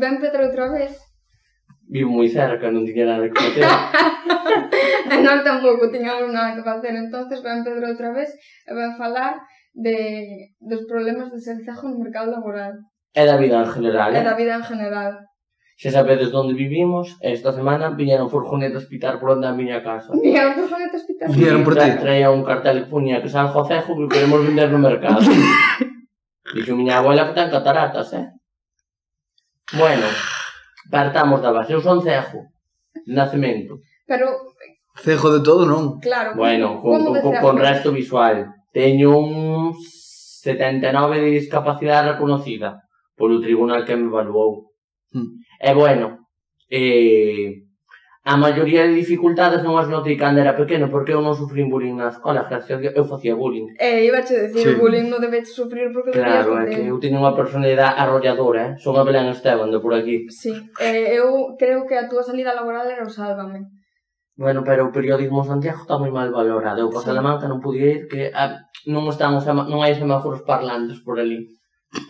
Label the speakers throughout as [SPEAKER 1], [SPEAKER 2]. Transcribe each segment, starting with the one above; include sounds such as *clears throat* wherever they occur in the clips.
[SPEAKER 1] ven Pedro outra vez.
[SPEAKER 2] Vivo moi cerca, non tiña nada que facer.
[SPEAKER 1] e *laughs* nós tampouco tiñamos nada que facer. entonces ven Pedro outra vez e ven falar de, dos problemas de serzajo no mercado laboral.
[SPEAKER 2] E da vida en general.
[SPEAKER 1] E da ¿eh? vida en general.
[SPEAKER 2] Xa sabedes onde vivimos, esta semana viñeron furgonetas pitar por onde a miña casa. *laughs*
[SPEAKER 1] Viñeron furgonetas pitar?
[SPEAKER 3] Viñeron por ti.
[SPEAKER 2] Traía un cartel que puña que San José que queremos vender no mercado. *laughs* Dixo miña abuela que ten cataratas, eh? Bueno, partamos da base. Eu son cejo. Nacemento.
[SPEAKER 1] Pero...
[SPEAKER 3] Cejo de todo, non?
[SPEAKER 1] Claro.
[SPEAKER 2] Bueno, con, con, con, con resto visual. Teño un 79 de discapacidade reconocida polo tribunal que me evaluou.
[SPEAKER 3] Mm.
[SPEAKER 2] E bueno, eh, A maioría de dificultades non as notei cando era pequeno porque eu non sufrín bullying na escola, eu facía bullying.
[SPEAKER 1] Eh, iba a decir,
[SPEAKER 3] sí.
[SPEAKER 1] bullying non debes sufrir porque
[SPEAKER 2] Claro, é que eu teño unha personalidade arrolladora, eh? son a Belén Esteban de por aquí.
[SPEAKER 1] Sí, eh, eu creo que a túa salida laboral era o Sálvame.
[SPEAKER 2] Bueno, pero o periodismo Santiago está moi mal valorado. Eu para
[SPEAKER 1] sí.
[SPEAKER 2] Salamanca non podía ir, que a, non están os non hai semáforos parlantes por ali.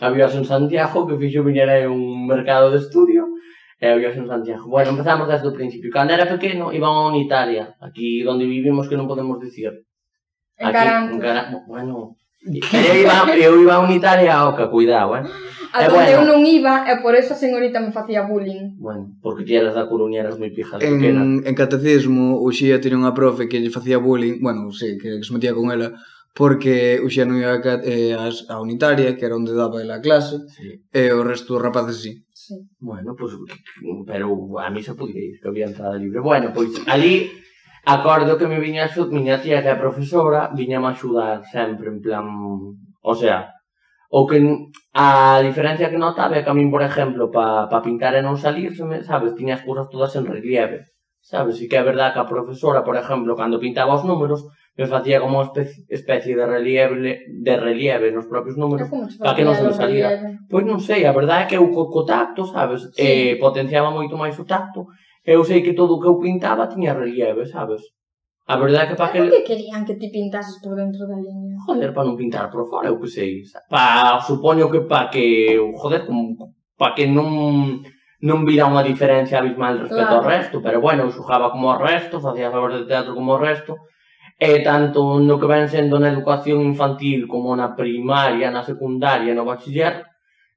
[SPEAKER 2] Había en Santiago que fixo viñera un mercado de estudio e o viaxe en Santiago. Bueno, empezamos desde o principio. Cando era pequeno, iban a Italia, aquí onde vivimos que non podemos dicir.
[SPEAKER 1] En
[SPEAKER 2] aquí,
[SPEAKER 1] Caranto.
[SPEAKER 2] En Caranto. Bueno, eu iba, eu iba a Italia ao que cuidado, eh?
[SPEAKER 1] A
[SPEAKER 2] e
[SPEAKER 1] donde
[SPEAKER 2] bueno,
[SPEAKER 1] eu non iba e por eso a señorita me facía bullying.
[SPEAKER 2] Bueno, porque ti eras da Coruña, eras moi pija.
[SPEAKER 3] En, en catecismo, o Xía tiña unha profe que lle facía bullying, bueno, sí, que, que se metía con ela, porque o Xía non iba a, eh, a unitaria, que era onde daba a clase,
[SPEAKER 2] sí.
[SPEAKER 3] e o resto dos rapaces sí.
[SPEAKER 1] Sí.
[SPEAKER 2] Bueno, pois, pues, pero a mí se podeis, que había entrada libre. Bueno, pois, pues, ali, acordo que me viña, miña tía que é profesora, viña a axudar sempre, en plan, o sea, o que a diferencia que notaba é que a min, por exemplo, pa, pa pintar e non salir, sabes, tiña as cousas todas en relieve. Sabes, e que é verdad que a profesora, por exemplo, cando pintaba os números, que facía como especie, especie de relieve de relieve nos propios números para que non se nos
[SPEAKER 1] salira.
[SPEAKER 2] Pois non sei, a verdade é que eu co, co tacto, sabes,
[SPEAKER 1] sí.
[SPEAKER 2] eh, potenciaba moito máis o tacto. Eu sei que todo o que eu pintaba tiña relieve, sabes? A verdade é que
[SPEAKER 1] para
[SPEAKER 2] que...
[SPEAKER 1] Por
[SPEAKER 2] que
[SPEAKER 1] querían que ti pintases por dentro da liña?
[SPEAKER 2] Joder, para non pintar por fora, eu que sei. Pa, supoño que para que... Joder, como, para que non non vira unha diferencia abismal respecto
[SPEAKER 1] claro.
[SPEAKER 2] ao resto, pero bueno, eu xujaba como o resto, facía favor de teatro como o resto, E tanto no que ven sendo na educación infantil como na primaria, na secundaria, no bachiller,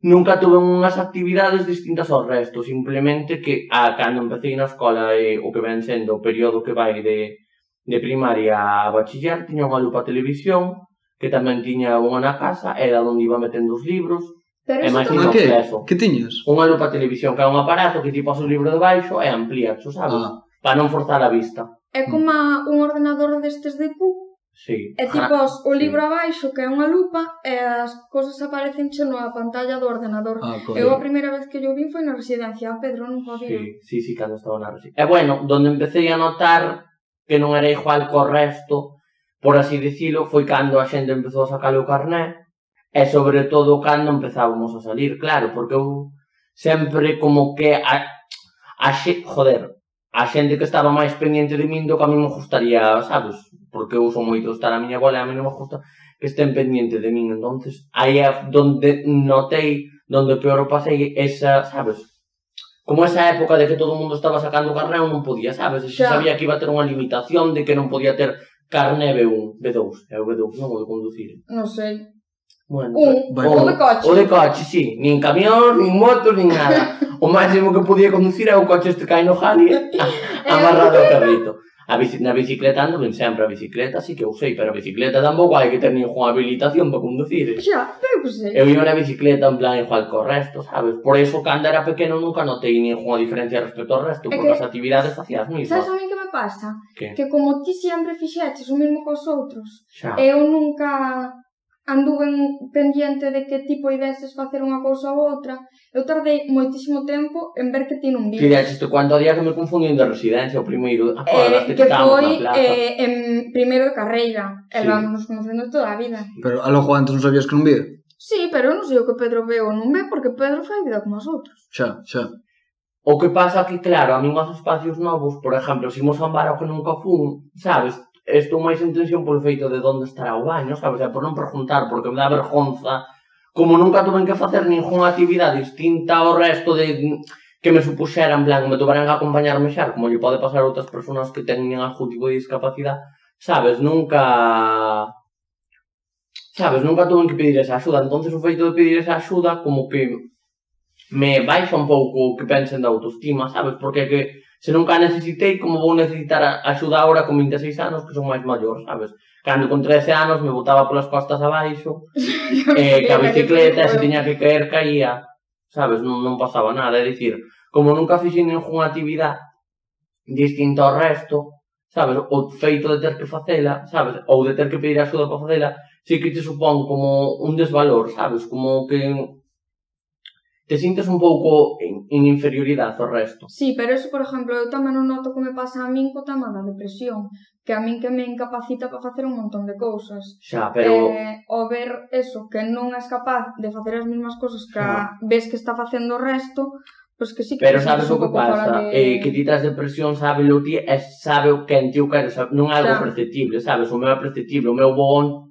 [SPEAKER 2] nunca tuve unhas actividades distintas ao resto, simplemente que a cando empecé na escola e o que ven sendo o período que vai de, de primaria a bachiller, tiña unha lupa televisión, que tamén tiña unha na casa, era onde iba metendo os libros,
[SPEAKER 1] Pero e
[SPEAKER 2] máis
[SPEAKER 3] como que? Que tiñas?
[SPEAKER 2] Unha lupa televisión, que é un aparato que ti pos o libro de baixo e amplías, sabes?
[SPEAKER 3] Ah
[SPEAKER 2] para non forzar a vista.
[SPEAKER 1] É como un ordenador destes de Q,
[SPEAKER 2] Sí.
[SPEAKER 1] E tipo
[SPEAKER 2] ah,
[SPEAKER 1] os, o libro sí. abaixo que é unha lupa e as cousas aparecen che na pantalla do ordenador.
[SPEAKER 3] Ah,
[SPEAKER 1] eu a primeira vez que yo vi foi na residencia a Pedro non podía.
[SPEAKER 2] Sí, sí, sí, cando estaba na residencia. E bueno, donde empecé a notar que non era igual co resto, por así dicilo, foi cando a xente empezou a sacar o carné e sobre todo cando empezábamos a salir, claro, porque eu sempre como que a, a xe, joder, a xente que estaba máis pendiente de min do que a mí me gustaría, sabes? Porque eu son moito estar a miña bola e a mí non me gusta que estén pendiente de min. entonces aí é donde notei, donde peor o pasei, esa, sabes? Como esa época de que todo o mundo estaba sacando carné, eu non podía, sabes? E xa sabía que iba a ter unha limitación de que non podía ter carné B1, B2, é o B2, non o de conducir.
[SPEAKER 1] Non sei,
[SPEAKER 2] Bueno,
[SPEAKER 1] un,
[SPEAKER 3] bueno,
[SPEAKER 1] o de coche.
[SPEAKER 2] O de coche, sí. Nin camión, nin motos, nin nada. o máximo que podía conducir é o coche este cae no jali *laughs* amarrado ao carrito. A bici, na bicicleta ando ben sempre a bicicleta, así que eu sei, pero a bicicleta tampouco hai que ter ninguna habilitación para conducir.
[SPEAKER 1] Xa, eu que sei.
[SPEAKER 2] Eu iba na bicicleta en plan igual co resto, sabes? Por eso, cando era pequeno, nunca notei ninguna diferencia respecto ao resto, porque
[SPEAKER 1] que...
[SPEAKER 2] as actividades facías mismas.
[SPEAKER 1] Sabes a mí que me pasa?
[SPEAKER 2] Que?
[SPEAKER 1] que como ti sempre fixeches o mesmo cos outros,
[SPEAKER 2] xa.
[SPEAKER 1] eu nunca anduven pendiente de que tipo ideses facer unha cousa ou outra, eu tardei moitísimo tempo en ver que ti non vives.
[SPEAKER 2] Que isto, cuando día que me confundín de residencia, o primeiro,
[SPEAKER 1] acordas
[SPEAKER 2] eh,
[SPEAKER 1] que,
[SPEAKER 2] que
[SPEAKER 1] foi eh, en primeiro de carreira,
[SPEAKER 2] sí.
[SPEAKER 1] vamos nos conocendo toda a vida.
[SPEAKER 3] Pero a lo antes non sabías que non vía?
[SPEAKER 1] Sí, pero non sei o que Pedro ve ou non ve, porque Pedro fai vida como os outros.
[SPEAKER 3] Xa, xa.
[SPEAKER 2] O que pasa que, claro, a mí os espacios novos, por exemplo, se imos a un bar ao que nunca fun, sabes, estou máis en tensión polo feito de onde estará o baño, sabes? Por non preguntar, porque me dá vergonza. Como nunca tuven que facer ningunha actividade distinta ao resto de que me supuxera, en plan, me tuveran que acompañarme xa, como lle pode pasar a outras persoas que teñen algún tipo de discapacidade, sabes, nunca... Sabes, nunca tuve que pedir esa axuda, entonces o feito de pedir esa axuda como que me baixa un pouco o que pensen da autoestima, sabes, porque é que se nunca a necesitei, como vou necesitar a axuda agora con 26 anos, que son máis maior, sabes? Cando con 13 anos me botaba polas costas abaixo, *laughs* eh, a bicicleta, se tiña que caer, caía, sabes? Non, non pasaba nada, é dicir, como nunca fixen ninguna actividade distinta ao resto, sabes? O feito de ter que facela, sabes? Ou de ter que pedir axuda para facela, sí que te supón como un desvalor, sabes? Como que te sintes un pouco en, en inferioridade ao resto.
[SPEAKER 1] Sí, pero eso, por exemplo, eu tamén non noto que me pasa a min co tema da depresión, que a min que me incapacita para facer un montón de cousas.
[SPEAKER 2] Xa, pero...
[SPEAKER 1] Eh, o ver eso, que non és capaz de facer as mesmas cousas que a ves que está facendo o resto, pois que sí que
[SPEAKER 2] Pero sabes o que pasa,
[SPEAKER 1] de...
[SPEAKER 2] eh, que ti tras depresión sabe o ti e sabe o que en ti o quero, sabe, non é algo
[SPEAKER 1] Xa.
[SPEAKER 2] perceptible, sabes, o meu é perceptible, o meu bon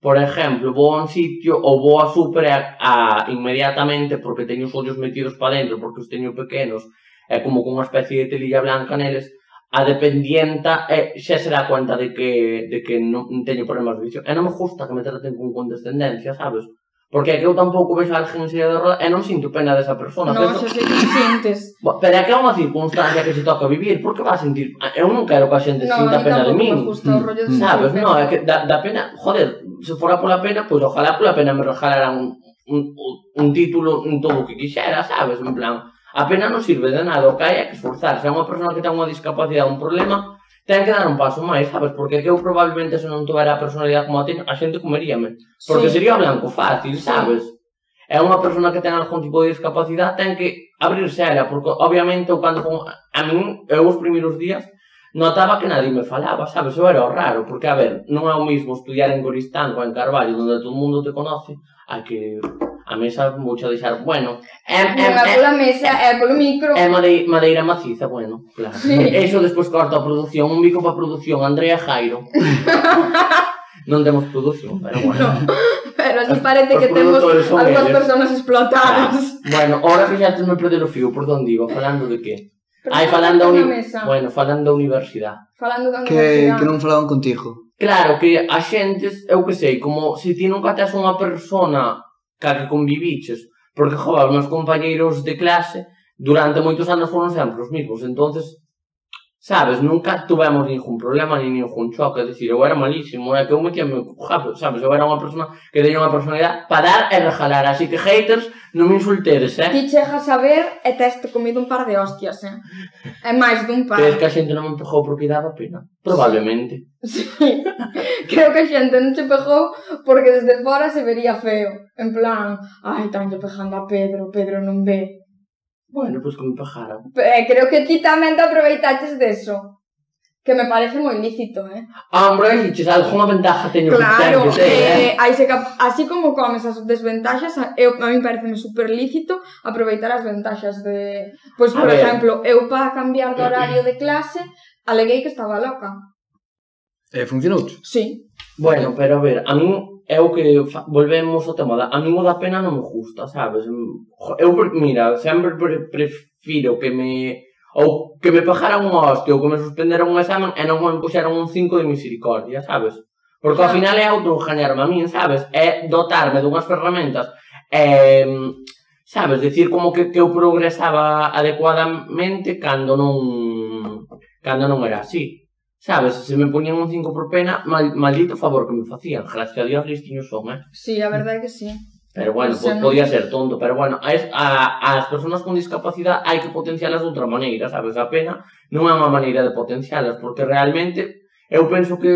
[SPEAKER 2] por exemplo, vou a un sitio ou vou a super a, a inmediatamente porque teño os ollos metidos para dentro, porque os teño pequenos, é como con unha especie de telilla blanca neles, a dependienta é, xa se dá conta de que, de que non teño problemas de visión. E non me gusta que me traten con condescendencia, sabes? Porque é que eu tampouco vexo a alguén en silla de rodas e non sinto pena desa persona.
[SPEAKER 1] Non,
[SPEAKER 2] penso...
[SPEAKER 1] sei que sintes. *laughs*
[SPEAKER 2] Bo, Pero é que é unha circunstancia que se toca vivir, por que vas a sentir... Eu non quero que a xente
[SPEAKER 1] no,
[SPEAKER 2] sinta pena de min.
[SPEAKER 1] Mm.
[SPEAKER 3] mm.
[SPEAKER 2] Sabes, non, é que da, da pena... Joder, se fora pola pena, pois pues, ojalá pola pena me regalaran un, un, un título en todo o que quixera, sabes, en plan... A pena non sirve de nada, o que hai é que esforzarse. É unha persona que ten unha discapacidade, un problema, ten que dar un paso máis, sabes? Porque que eu probablemente se non tuvera a personalidade como a ti, a xente comeríame. Porque
[SPEAKER 1] sí.
[SPEAKER 2] sería blanco fácil, sabes? É unha persona que ten algún tipo de discapacidade, ten que abrirse a ela, porque obviamente eu cando como... A min, eu os primeiros días, notaba que nadie me falaba, sabes? Eu era o raro, porque, a ver, non é o mismo estudiar en Coristán ou en Carvalho, onde todo mundo te conoce, a que A mí sabe mucho deixar, bueno, é, é,
[SPEAKER 1] é, pola mesa, é polo micro.
[SPEAKER 2] É madeira, madeira maciza, bueno, claro.
[SPEAKER 1] Sí. *laughs*
[SPEAKER 2] Eso despois corta a produción, un bico para produción, Andrea Jairo. *laughs* non temos produción, pero bueno.
[SPEAKER 1] No, pero así parece
[SPEAKER 2] os,
[SPEAKER 1] que temos algunhas persoas explotadas.
[SPEAKER 2] Ah, bueno, ora fixaste me perder o fio, por donde digo, falando de que? Ai, falando da uni... bueno, falando da universidade.
[SPEAKER 1] Falando da universidade.
[SPEAKER 3] Que, que non falaban contigo.
[SPEAKER 2] Claro, que a xente, eu que sei, como se ti nunca tes unha persona ca que conviviches, porque, jo, os meus compañeiros de clase durante moitos anos foron sempre os mismos, entonces sabes? Nunca tuvemos ningún problema ni ningún choque, es decir, eu era malísimo, é que eu metía meu rápido, sabes? Eu era unha persona que teña unha personalidade para dar e regalar, así que haters, non me insultedes, eh?
[SPEAKER 1] Ti chegas a ver e teste comido un par de hostias, eh? É máis dun par.
[SPEAKER 2] Crees que a xente non me empujou porque daba pena? Probablemente.
[SPEAKER 1] Sí. Creo que a xente non te pegou porque desde fora se vería feo. En plan, ai, tanto pejando a Pedro, Pedro non ve.
[SPEAKER 2] Bueno, pois pues como pajara.
[SPEAKER 1] Eh, creo que ti tamén te aproveitaches deso. Que me parece moi lícito, eh?
[SPEAKER 2] Ah, hombre, dices, alguna ventaja teño
[SPEAKER 1] claro,
[SPEAKER 2] que ter, eh,
[SPEAKER 1] eh? Aí se cap... así como comes as desventaxas, eu, a mí parece super lícito aproveitar as ventaxas de... Pois,
[SPEAKER 2] pues,
[SPEAKER 1] por
[SPEAKER 2] ver.
[SPEAKER 1] exemplo, eu para cambiar de horario de clase, aleguei que estaba loca.
[SPEAKER 3] E eh, funcionou?
[SPEAKER 1] Sí.
[SPEAKER 2] Bueno, pero a ver, a mí é o que volvemos ao tema da... A mí o da pena non me gusta, sabes? Mm, eu, mira, sempre pre prefiro que me... Ou que me pagaran un hostia, ou que me suspenderan un examen e non me puxeran un 5 de misericordia, sabes? Porque ao final é autoengañarme a min, sabes? É dotarme dunhas ferramentas e, mm, sabes, decir como que, que eu progresaba adecuadamente cando non cando non era así. Sabes, se me poñían un 5 por pena, mal, maldito favor que me facían. Gracias a Dios listiños son, eh?
[SPEAKER 1] Sí, a verdade é que sí.
[SPEAKER 2] Pero bueno, pues,
[SPEAKER 1] no...
[SPEAKER 2] podía ser tonto, pero bueno, a, a, as persoas con discapacidade hai que potencialas de outra maneira, sabes? A pena non é unha maneira de potencialas, porque realmente eu penso que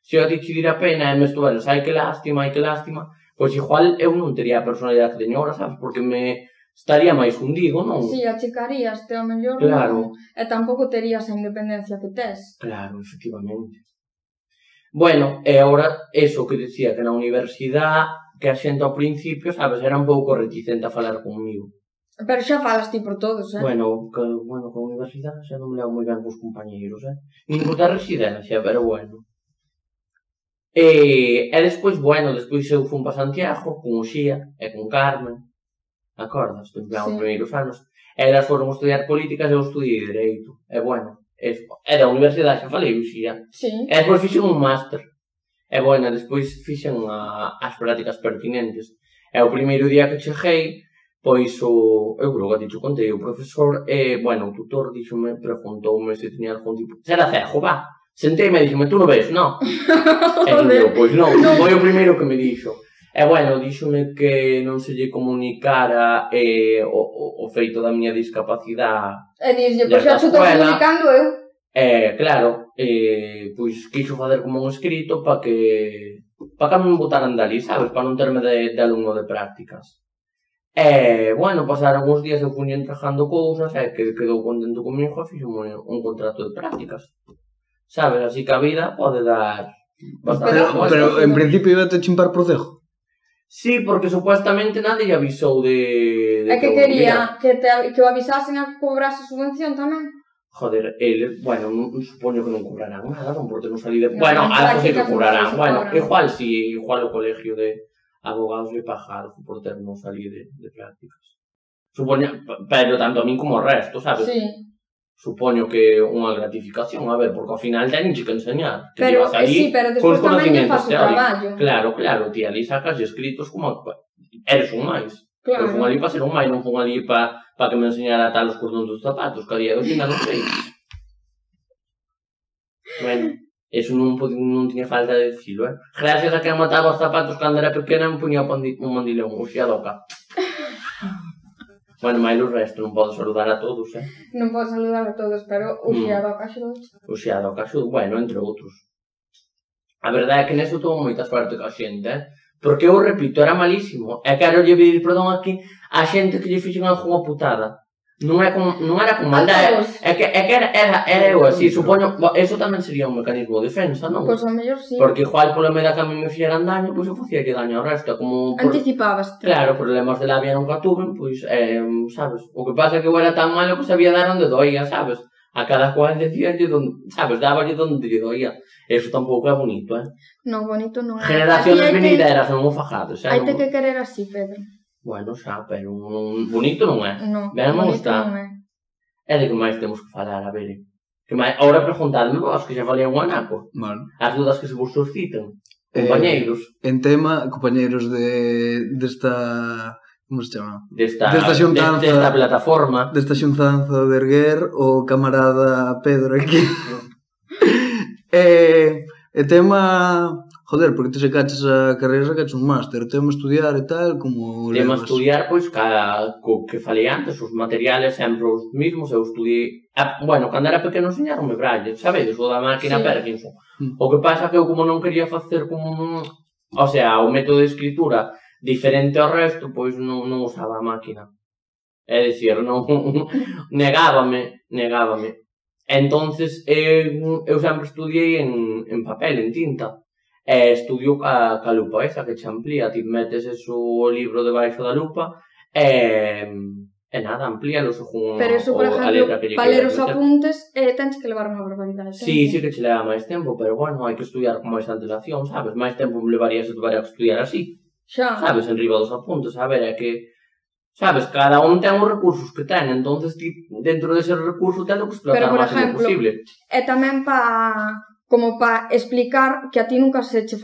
[SPEAKER 2] se eu decidir a pena e me estuveres, ai que lástima, ai que lástima, pois igual eu non tería a personalidade que teño agora, sabes? Porque me estaría máis hundido, non?
[SPEAKER 1] Si, sí, achicaríaste ao mellor
[SPEAKER 2] claro.
[SPEAKER 1] non, e tampouco terías a independencia que tes.
[SPEAKER 2] Claro, efectivamente. Bueno, e agora, eso que dicía, que na universidade, que a xente ao principio, sabes, era un pouco reticente a falar comigo.
[SPEAKER 1] Pero xa falas ti por todos, eh?
[SPEAKER 2] Bueno, que, bueno, con a universidade xa non me levo moi ben cos compañeiros, eh? Nin cos da residencia, pero bueno. E, e despois, bueno, despois eu fun para Santiago con Uxía e con Carmen acordas? Estudiaban sí. primeiros anos. Elas foron estudiar políticas, eu estudiei Dereito. E bueno, es, e da universidade xa falei, xa.
[SPEAKER 1] Sí.
[SPEAKER 2] E despois fixen un máster. E bueno, despois fixen a, as prácticas pertinentes. E o primeiro día que cheguei, pois o, eu creo que a contei, o profesor, e, bueno, o tutor dixome, preguntoume se tiña algún tipo, se era cejo, va, sentei e me dixome, tú non ves, non? *laughs* e eu, pois non, foi o primeiro que me dixo. E bueno, díxome que non se lle comunicara eh, o, o, o feito da miña discapacidade.
[SPEAKER 1] E dixlle, pois xa estou comunicando eu.
[SPEAKER 2] Eh, claro, eh, pois quixo facer como un escrito para que para que me botaran dali, sabes? Para non terme de, de alumno de prácticas. E, eh, bueno, pasaron uns días eu puñen trajando cousas e que quedou contento comigo e fixo un, un contrato de prácticas. Sabes, así que a vida pode dar pois
[SPEAKER 3] bastante... Pero, pero en principio iba a te chimpar por cejo.
[SPEAKER 2] Sí, porque supuestamente nadie avisou de... de
[SPEAKER 1] é que, que quería que, te, que o avisasen a cobrarse subvención tamén.
[SPEAKER 2] Joder, el, bueno, non, supoño que non cobrarán nada, non por non salí de... No, bueno, algo que, que cobrarán. Bueno, cobran. igual si, sí, igual o colegio de abogados le paga algo por ter non salir de, de prácticas. Supoño, pero tanto a min como o resto, sabes?
[SPEAKER 1] Sí
[SPEAKER 2] supoño que unha gratificación, a ver, porque ao final teñen que enseñar.
[SPEAKER 1] Te pero, eh, ali sí, pero despois tamén faz o traballo.
[SPEAKER 2] Claro, claro, ti ali sacas escritos como eres un máis. Claro. Eu fun ali para ser un máis, non fun ali para pa que me enseñara tal os cordóns dos zapatos, que a día de hoxe ainda non sei. bueno, eso non, non tiña falta de dicilo, eh? Gracias a que mataba os zapatos cando era pequena, me puña un mandilón, un xiadoca. *laughs* Bueno, Mailu Resto, non podo saludar a todos, eh?
[SPEAKER 1] Non podo saludar a todos, pero o mm. Xiado a Caxud.
[SPEAKER 2] O Xiado Caxud, bueno, entre outros. A verdade é que neso tuvo moita suerte ca xente, eh? Porque eu repito, era malísimo. E quero lle pedir perdón aquí a xente que lle fixen algunha putada. Non, é com, non era con maldade, é, que, é que era, era, era eu así, supoño, eso tamén sería un mecanismo de defensa, non?
[SPEAKER 1] Pois pues, a mellor sí.
[SPEAKER 2] Porque igual polo medio que a mí me fixeran daño, pois pues, eu facía que daño ao resto, como...
[SPEAKER 1] Por... Anticipabas.
[SPEAKER 2] Claro, problemas de labia nunca tuve, pois, pues, eh, sabes, o que pasa é que eu era tan malo que sabía dar onde doía, sabes? A cada cual decía, donde, sabes, daba onde lle doía. Eso tampouco é bonito, eh?
[SPEAKER 1] Non, bonito non é.
[SPEAKER 2] Generaciones venideras, que... son o fajados,
[SPEAKER 1] eh? Hai te que querer así, Pedro.
[SPEAKER 2] Bueno, xa, pero un bonito non é.
[SPEAKER 1] Non, ben non está. Non é.
[SPEAKER 2] é de que máis temos que falar, ah, a ver. Que máis, agora preguntadme vos, que xa falei un anaco.
[SPEAKER 3] Bueno.
[SPEAKER 2] As dudas que se vos suscitan. Compañeiros.
[SPEAKER 3] Eh, en tema, compañeiros de desta como se chama?
[SPEAKER 2] Desta, desta xuntanza desta plataforma
[SPEAKER 3] desta xuntanza de erguer o camarada Pedro aquí *laughs* eh, e tema joder, porque te se cachas a carreira, se cachas un máster, tema estudiar e tal, como...
[SPEAKER 2] Tema levas... estudiar, pois, cada, co que falei antes, os materiales sempre os mismos, eu estudiei... A, bueno, cando era pequeno enseñaronme Braille, sabedes, o da máquina sí. Perkinson. Mm. O que pasa que eu como non quería facer como... O sea, o método de escritura diferente ao resto, pois non, non usaba a máquina. É dicir, non... *laughs* negábame, negábame. Entonces, eu, eu sempre estudiei en, en papel, en tinta e estudio ca, ca lupa esa que che amplía, ti metes o libro debaixo da lupa e, e nada, amplíalos con
[SPEAKER 1] Pero eso, por o, ejemplo, para ler os apuntes eh, tens que levar unha barbaridade.
[SPEAKER 2] Sí, sí que che leva máis tempo, pero bueno, hai que estudiar con máis antelación, sabes? Máis tempo me levaría se tuviera que estudiar así.
[SPEAKER 1] Xa.
[SPEAKER 2] Sabes, enriba dos apuntes, a ver, é que Sabes, cada un ten os recursos que ten, entonces ti dentro dese recurso ten o que explotar Pero, o máximo exemplo, posible.
[SPEAKER 1] E tamén para como para explicar que a ti nunca se che,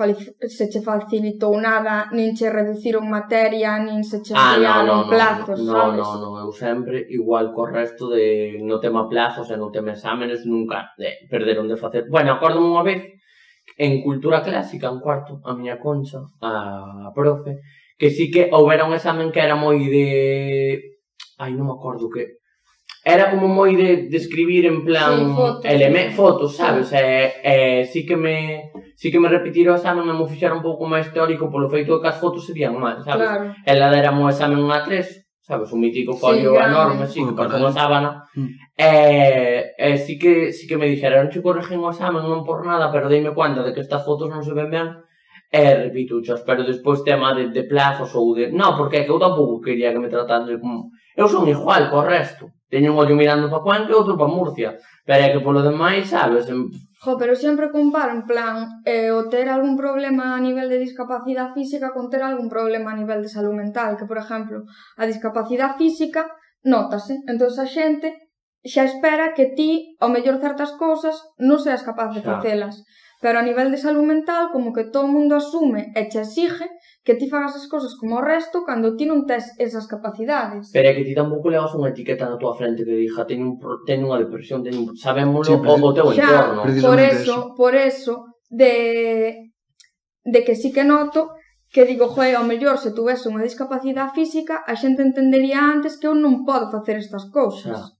[SPEAKER 1] se che facilitou nada, nin che reduciron materia, nin se che
[SPEAKER 2] ah, no, no,
[SPEAKER 1] plazos,
[SPEAKER 2] no,
[SPEAKER 1] sabes?
[SPEAKER 2] No, no, no, eu sempre igual co resto de no tema plazos e no tema exámenes nunca de, perderon de facer. Bueno, acordo unha vez en cultura clásica, en cuarto, a miña concha, a profe, que sí que houbera un examen que era moi de... Ai, non me acordo que era como moi de, de escribir en plan
[SPEAKER 1] sí, fotos,
[SPEAKER 2] eleme, fotos sabes? E, eh, e eh, sí que me sí que me repetiron o examen e me fixera un pouco máis teórico polo feito de que as fotos se vían mal, sabes?
[SPEAKER 1] Claro.
[SPEAKER 2] Ela dera un examen a tres, sabes? Un mítico folio sí, enorme, sí, que parece unha sábana. Mm. E, e sí que, sí que me dixeron, che corregen o examen, non por nada, pero deime cuenta de que estas fotos non se ven ben, e repituchos, pero despois tema de, de plazos ou de... Non, porque é que eu tampouco quería que me trataran como... Eu son igual co resto. Teño un ollo mirando para Cuenca e outro para Murcia. Pero é que polo demais, sabes, en...
[SPEAKER 1] Jo, pero sempre comparo en plan eh, o ter algún problema a nivel de discapacidade física con ter algún problema a nivel de salud mental, que, por exemplo, a discapacidade física notase, entón a xente xa espera que ti, ao mellor certas cousas, non seas capaz de facelas. Pero a nivel de salud mental, como que todo o mundo asume e che exige que ti fagas as cousas como o resto cando ti non tes esas capacidades.
[SPEAKER 2] Pero é que ti tampouco levas unha etiqueta na tua frente que dixa ten, un, ten unha depresión, ten un... sabémolo
[SPEAKER 3] sí,
[SPEAKER 2] o, o teu
[SPEAKER 1] xa,
[SPEAKER 2] entorno.
[SPEAKER 1] Por eso,
[SPEAKER 3] eso,
[SPEAKER 1] por eso, de, de que sí que noto que digo, joe, ao mellor se tuvese unha discapacidade física, a xente entendería antes que eu non podo facer estas cousas.
[SPEAKER 2] Claro.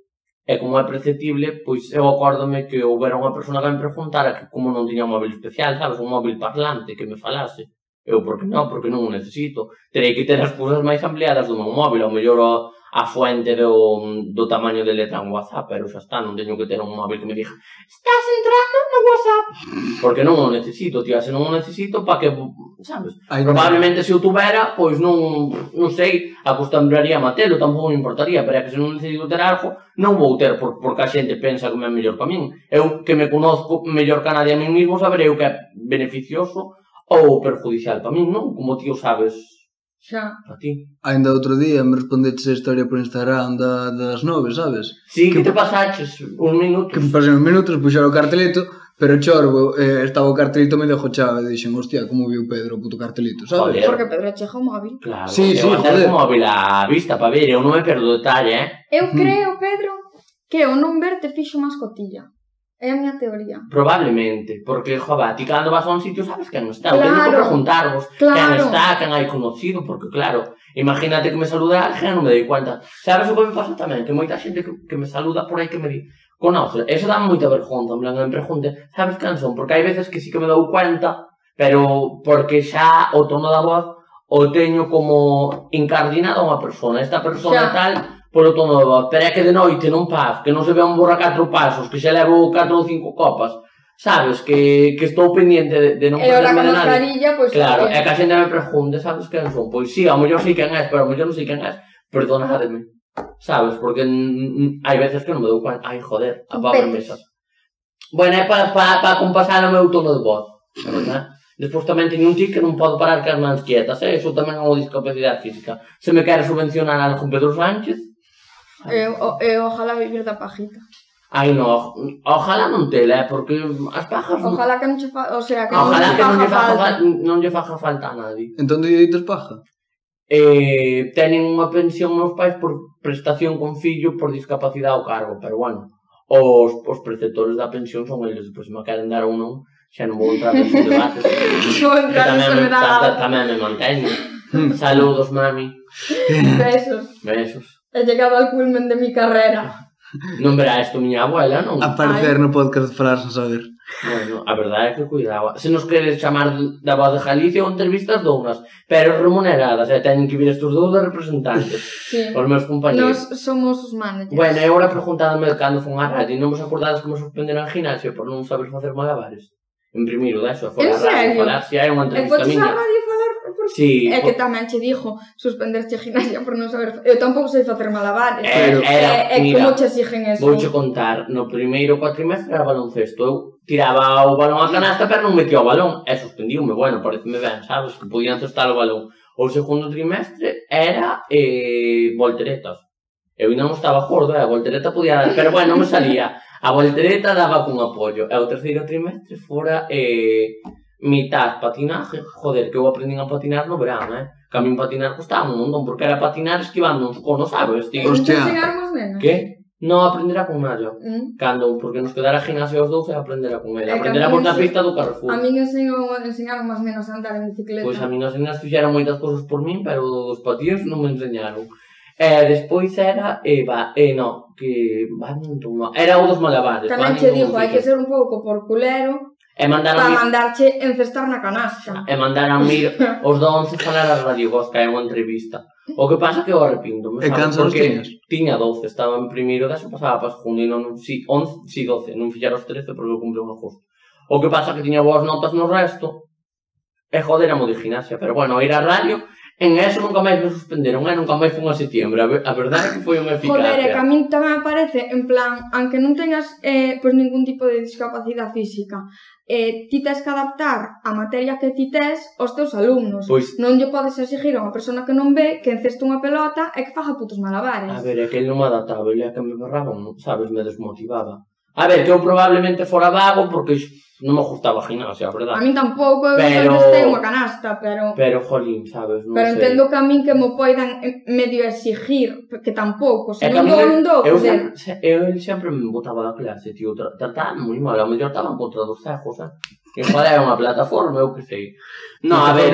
[SPEAKER 2] E como é perceptible, pois eu acórdome que houbera unha persona que me preguntara que como non tiña un móvil especial, sabes, un móvil parlante que me falase. Eu, porque non? Porque non o necesito. Terei que ter as cousas máis ampliadas do meu móvil, ao mellor o, a fuente do, do tamaño de letra en WhatsApp, pero xa está, non teño que ter un móvil que me diga estás entrando no WhatsApp, porque non o necesito, tía, se non o necesito, pa que, sabes?
[SPEAKER 3] Ay,
[SPEAKER 2] Probablemente no. se o tuvera, pois non, non sei, acostumbraría a matelo, tampouco me importaría, pero é que se non necesito ter algo, non vou ter, por, porque a xente pensa que me é mellor para min. Eu que me conozco mellor que a nadie a mí mismo, saberei o que é beneficioso ou perjudicial para min, non? Como tío sabes
[SPEAKER 1] Xa.
[SPEAKER 2] A ti.
[SPEAKER 3] Ainda outro día me respondeches a historia por Instagram da, das nove, sabes?
[SPEAKER 2] Sí, que,
[SPEAKER 3] que
[SPEAKER 2] te pasaches un minuto.
[SPEAKER 3] Que me pasé uns minutos, puxar o carteleto, pero chorbo, eh, estaba o cartelito medio jochado e dixen, hostia, como viu Pedro o puto cartelito, sabes?
[SPEAKER 2] Joder.
[SPEAKER 1] Porque Pedro chega o móvil.
[SPEAKER 2] Claro,
[SPEAKER 3] sí, sí, joder.
[SPEAKER 2] o móvil a vista para ver, eu non me perdo detalle, eh?
[SPEAKER 1] Eu
[SPEAKER 3] hmm.
[SPEAKER 1] creo, Pedro, que o non verte fixo máis cotilla. É a miña teoría.
[SPEAKER 2] Probablemente, porque, jova, ti cando vas a un sitio sabes quen está, claro, temos que preguntarvos
[SPEAKER 1] claro.
[SPEAKER 2] quen está, quen hai conocido, porque claro, imagínate que me saluda alguén, non me dei cuenta. Sabes o que me pasa tamén? Que moita xente que, que me saluda por aí que me di, conoce, eso dá moita vergonza, en plan, me pregunte, sabes quen son? Porque hai veces que sí que me dou cuenta, pero porque xa o tono da voz o teño como incardinado a unha persona. Esta persona
[SPEAKER 1] xa.
[SPEAKER 2] tal Polo pero é que de noite non paz, que non se ve un borra catro pasos, que xa levo catro ou cinco copas, sabes, que, que estou pendiente de, de non perderme de
[SPEAKER 1] nada. Pois,
[SPEAKER 2] claro, é que a xente me pregunte, sabes que son? Pois sí, a mellor sei quen és, pero a mellor non sei quen és. Perdonademe, sabes, porque hai veces que non me dou cuenta. Ai, joder, a pobre mesa. Bueno, é para pa, pa compasar o meu tono de voz, verdad? Despois tamén teño un tic que non podo parar que as mans quietas, eh? Eso tamén é unha discapacidade física. Se me quere subvencionar algo Pedro Sánchez,
[SPEAKER 1] Eh, eu, eu eh, ojalá vivir da pajita.
[SPEAKER 2] Ai, no, ojalá non tela, eh, porque as pajas...
[SPEAKER 1] Ojalá que non che fa... O sea, que
[SPEAKER 2] ojalá
[SPEAKER 1] non
[SPEAKER 2] que non lle faja
[SPEAKER 1] falta.
[SPEAKER 2] Non lle faja falta a nadie.
[SPEAKER 3] Entón, lle dites paja?
[SPEAKER 2] Eh, tenen unha pensión meus pais por prestación con fillo por discapacidade ou cargo, pero bueno, os, os preceptores da pensión son eles, pois me queren dar ou non, xa non vou entrar en *laughs* debates. Vou
[SPEAKER 1] entrar
[SPEAKER 2] tamén, me, tamén me manteño. Hmm. Saludos, mami.
[SPEAKER 1] Besos.
[SPEAKER 2] Besos
[SPEAKER 1] e chegaba al culmen de mi carrera.
[SPEAKER 2] Non verá isto miña abuela, non?
[SPEAKER 3] Aparecer no podcast de Falar sen saber.
[SPEAKER 2] Bueno, a verdade é que cuidado. Se nos queres chamar da voz de Galicia ou entrevistas dounas, pero remuneradas, eh, e teñen que vir estes dous de representantes, *laughs*
[SPEAKER 1] sí.
[SPEAKER 2] os meus compañeros.
[SPEAKER 1] Nos somos os managers.
[SPEAKER 2] Bueno, e agora preguntadme cando fun a radio, non vos acordades como suspenderon a gimnasio por non saber facer malabares? En primeiro,
[SPEAKER 1] fora
[SPEAKER 2] a radio, falar, se hai unha entrevista miña.
[SPEAKER 1] E podes a radio falar porque
[SPEAKER 2] sí,
[SPEAKER 1] é que tamén che dixo suspenderche gimnasia por non saber... Eu tampouco sei facer malabares.
[SPEAKER 2] Eh,
[SPEAKER 3] pero
[SPEAKER 2] era,
[SPEAKER 1] é, é
[SPEAKER 2] mira,
[SPEAKER 1] como che exigen eso.
[SPEAKER 2] Vouche contar, no primeiro cuatrimestre era baloncesto. Eu tiraba o balón a canasta, pero non metía o balón. E suspendiume, bueno, pareceme ben, sabes, que podían cestar o balón. O segundo trimestre era eh, volteretas. Eu ainda non estaba gordo, eh? a voltereta podía dar, pero bueno, non me salía. A voltereta daba cun apoio. E o terceiro trimestre fora eh, mitad patinaje. Joder, que eu aprendín a patinar no verán, eh? Que a min patinar costaba un montón, porque era patinar esquivando uns conos, sabes, tío?
[SPEAKER 3] Hostia.
[SPEAKER 2] Que? No aprendera con nada.
[SPEAKER 1] ¿Mm?
[SPEAKER 2] Cando, porque nos quedara gimnasio os dous e aprenderá con
[SPEAKER 1] ela.
[SPEAKER 2] Eh,
[SPEAKER 1] aprendera por
[SPEAKER 2] na pista do Carrefour.
[SPEAKER 1] A min enseñou, enseñaron máis menos a andar en bicicleta.
[SPEAKER 2] Pois a min as nenas fixeron moitas cousas por min, pero dos patíos non me enseñaron. E despois era Eva, e no, que van no, Era o dos malabares.
[SPEAKER 1] Tamén che dixo, hai que ser un pouco por culero
[SPEAKER 2] E mandaron
[SPEAKER 1] para mandarche encestar na canasta.
[SPEAKER 2] E mandaron mir *laughs* os do 11 falar a Radio Gozca en unha entrevista. O que pasa que o arrepinto, me
[SPEAKER 3] e cansa porque tiñas?
[SPEAKER 2] tiña 12, estaba en primeiro das, pasaba para segundo e non, si, 11, si 12, non fillar os 13 porque eu cumple unha justo. O que pasa que tiña boas notas no resto, e joder, amo de gimnasia, pero bueno, ir a radio En eso nunca máis me suspenderon, eh? nunca máis fun a setiembre. A, ver, a verdade é que foi unha eficacia.
[SPEAKER 1] Joder, é que a min tamén aparece, en plan, aunque non tengas eh, pues, ningún tipo de discapacidade física, eh, ti tens que adaptar a materia que ti tes aos teus alumnos.
[SPEAKER 2] Pois...
[SPEAKER 1] Non lle podes exigir a unha persona que non ve que enceste unha pelota e que faja putos malabares.
[SPEAKER 2] A ver, é que non me adaptaba, é que me barraban, sabes, me desmotivaba. A ver, que eu probablemente fora vago porque non me gustaba a gimnasia, a
[SPEAKER 1] verdad.
[SPEAKER 2] A
[SPEAKER 1] mí tampouco, eu
[SPEAKER 2] eh,
[SPEAKER 1] pero... gostei unha canasta, pero...
[SPEAKER 2] Pero, jolín, sabes, non
[SPEAKER 1] Pero
[SPEAKER 2] sei.
[SPEAKER 1] entendo que a min que mo poidan eh, medio exigir, que tampouco,
[SPEAKER 2] eh, se
[SPEAKER 1] non dou, non dou.
[SPEAKER 2] Eu, eu, eu sempre me botaba da clase, tío, trataban moi mal, a mellor estaban contra dos cejos, eh? Que igual era unha plataforma, eu que sei. No, a ver...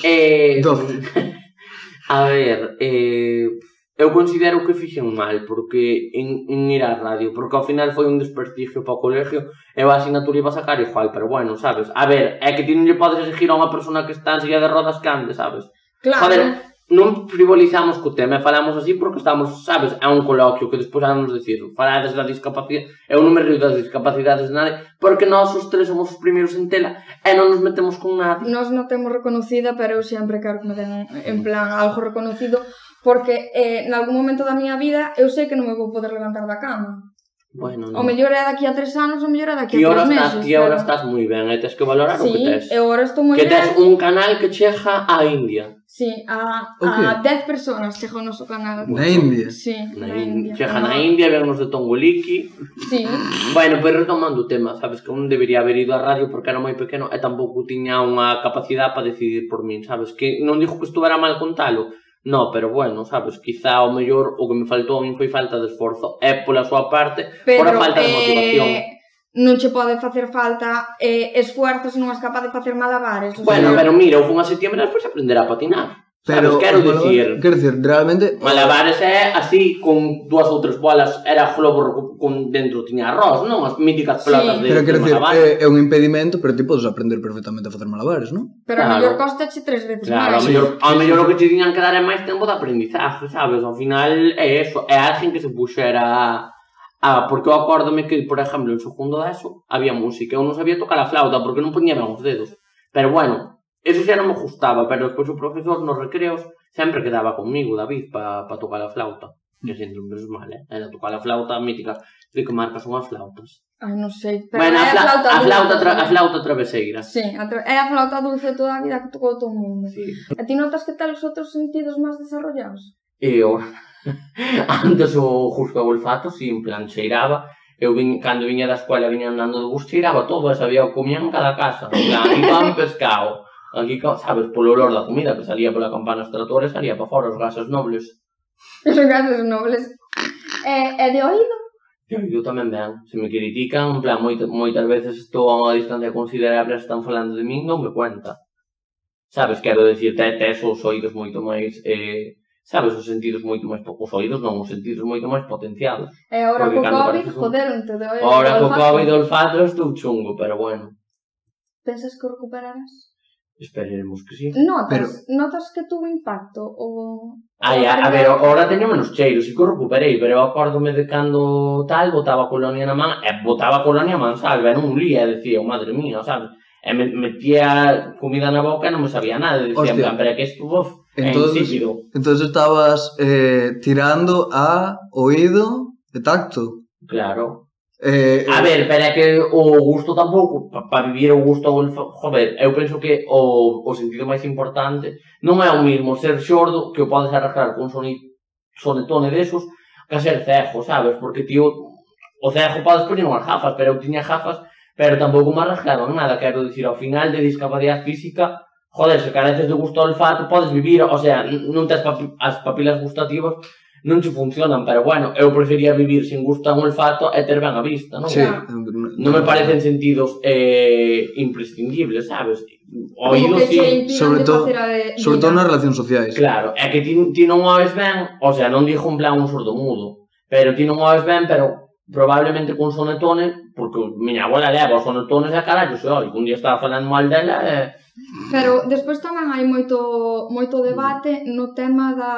[SPEAKER 2] Eh, *laughs* a ver, eh, eu considero que fixen mal porque en, en ir á radio, porque ao final foi un desprestigio para o colegio e a asignatura iba a sacar igual, pero bueno, sabes? A ver, é que ti non lle podes exigir a unha persona que está en silla de rodas que ande, sabes?
[SPEAKER 1] Claro.
[SPEAKER 2] Joder, non frivolizamos co tema, falamos así porque estamos, sabes, é un coloquio que despois vamos decir, falades da discapacidade, eu non me río das discapacidades de nadie porque nós os tres somos os primeiros en tela e non nos metemos con nadie
[SPEAKER 1] Nós non temos reconocida, pero eu sempre quero que me den en plan algo reconocido Porque eh, en algún momento da miña vida eu sei que non me vou poder levantar da cama.
[SPEAKER 2] Bueno,
[SPEAKER 1] no.
[SPEAKER 2] O
[SPEAKER 1] mellor é daqui a tres anos, o mellor é daqui a tres meses.
[SPEAKER 2] Ti
[SPEAKER 1] agora
[SPEAKER 2] estás moi ben, e tens que valorar
[SPEAKER 1] sí, o
[SPEAKER 2] que tes.
[SPEAKER 1] Sí, eu agora estou moi ben.
[SPEAKER 2] Que tes un canal que chega á India.
[SPEAKER 1] Sí, a, a 10 personas chega o noso canal.
[SPEAKER 3] Na India?
[SPEAKER 1] Sí,
[SPEAKER 2] na,
[SPEAKER 1] na
[SPEAKER 2] India. Chega na India, vemos de Tongoliki.
[SPEAKER 1] Sí.
[SPEAKER 2] Bueno, pero retomando o tema, sabes que un debería haber ido á radio porque era moi pequeno e tampouco tiña unha capacidade para decidir por min, sabes? Que non digo que estuvera mal contalo, No, pero bueno, sabes, quizá o mellor o que me faltou a min foi falta de esforzo. É pola súa parte,
[SPEAKER 1] pero,
[SPEAKER 2] por a falta de eh, motivación.
[SPEAKER 1] Eh, non che pode facer falta eh, esfuerzo se non és capaz de facer malabares.
[SPEAKER 2] Bueno,
[SPEAKER 1] sea...
[SPEAKER 2] pero mira, eu fun a septiembre despois aprender a patinar. Pero, quero dicir,
[SPEAKER 3] quero dicir, realmente...
[SPEAKER 2] Malabares é así, con dúas ou tres bolas, era globo con dentro tiña arroz, non? As míticas
[SPEAKER 1] platas
[SPEAKER 2] sí. de,
[SPEAKER 3] pero, quero de
[SPEAKER 2] malabares.
[SPEAKER 3] Decir, é, eh, é un impedimento, pero ti podes aprender perfectamente a facer malabares, non?
[SPEAKER 1] Pero
[SPEAKER 2] claro.
[SPEAKER 1] a mellor costa che tres veces
[SPEAKER 2] claro,
[SPEAKER 1] máis.
[SPEAKER 2] Claro, mellor, ao mellor o que che tiñan que dar é máis tempo de aprendizaje, sabes? Ao final é eso, é alguén que se puxera Ah, porque eu acórdome que, por exemplo, en segundo da ESO había música, eu non sabía tocar a flauta porque non poñía ben os dedos. Pero bueno, Eso xa non me gustaba, pero despois o profesor nos recreos sempre quedaba conmigo, David, para pa tocar a flauta. Que sempre me mal, eh? Era tocar a flauta mítica. De que marcas son as flautas?
[SPEAKER 1] Ai, non sei. Pero
[SPEAKER 2] bueno, a, fla a
[SPEAKER 1] flauta, a
[SPEAKER 2] flauta, tra a flauta traveseira.
[SPEAKER 1] Sí, a tra é a flauta dulce toda a vida que tocou todo o mundo.
[SPEAKER 2] Sí.
[SPEAKER 1] E ti notas que tal os outros sentidos máis desarrollados?
[SPEAKER 2] E eu... *laughs* Antes o justo o olfato, si, en plan, cheiraba, eu vin, cando viña da escola viña andando de bus cheiraba todo e sabía o comían en cada casa en plan, iban pescado Aquí, sabes, polo olor da comida que salía pola campana extratoria, salía para fora os gases nobles. *laughs*
[SPEAKER 1] Os gases nobles. E, e de oído?
[SPEAKER 2] De oído tamén ben. Se me critican, en plan, moitas, moitas veces estou a unha distancia considerable, están falando de min, non me cuenta. Sabes, quero decir, te, tes os oídos moito máis... Eh, sabes, os sentidos moito máis... Os oídos non, os sentidos moito máis potenciados.
[SPEAKER 1] E agora co COVID,
[SPEAKER 2] un...
[SPEAKER 1] joderonte de oído.
[SPEAKER 2] Agora co COVID, olfato, estou chungo, pero bueno.
[SPEAKER 1] Pensas que recuperarás?
[SPEAKER 2] Esperemos que sí.
[SPEAKER 1] Notas,
[SPEAKER 3] pero...
[SPEAKER 1] notas que tuvo impacto o...
[SPEAKER 2] Ai, a, a ver, ahora teño menos cheiro, si que o recuperei, pero acórdome de cando tal botaba colonia na man, e botaba colonia mansalva, non lía, e dicía, oh, madre mía, sabes? E me, metía comida na boca e non me sabía nada, e dicía,
[SPEAKER 3] Hostia.
[SPEAKER 2] pero que estuvo
[SPEAKER 3] entonces,
[SPEAKER 2] insípido.
[SPEAKER 3] Entonces estabas eh, tirando a oído e tacto.
[SPEAKER 2] Claro.
[SPEAKER 3] Eh,
[SPEAKER 2] a eh, ver, pero é que o gusto tampouco para vivir o gusto joder, eu penso que o, o sentido máis importante non é o mismo ser xordo que o podes arrastrar con soni, sonetone desos que ser cejo, sabes? Porque tío, o cejo podes poñer unhas gafas, pero eu tiña gafas pero tampouco me arrascaron nada, quero dicir, ao final de discapacidade física joder, se careces de gusto olfato podes vivir, o sea, non tens papi as papilas gustativas non che funcionan, pero bueno, eu prefería vivir sin gusto e olfato e ter ben a vista, non?
[SPEAKER 3] Sí.
[SPEAKER 2] Non me parecen sentidos eh, imprescindibles, sabes? Oído sí.
[SPEAKER 3] Sobre todo, sobre todo nas relacións sociais.
[SPEAKER 2] Claro, é que ti, ti non oes ben, o sea, non dixo un plan un sordo mudo, pero ti non oes ben, pero probablemente con sonetone porque miña abuela leva os conectores a carallo, se oi, un día estaba falando mal dela e...
[SPEAKER 1] Pero despois tamén hai moito moito debate no tema da,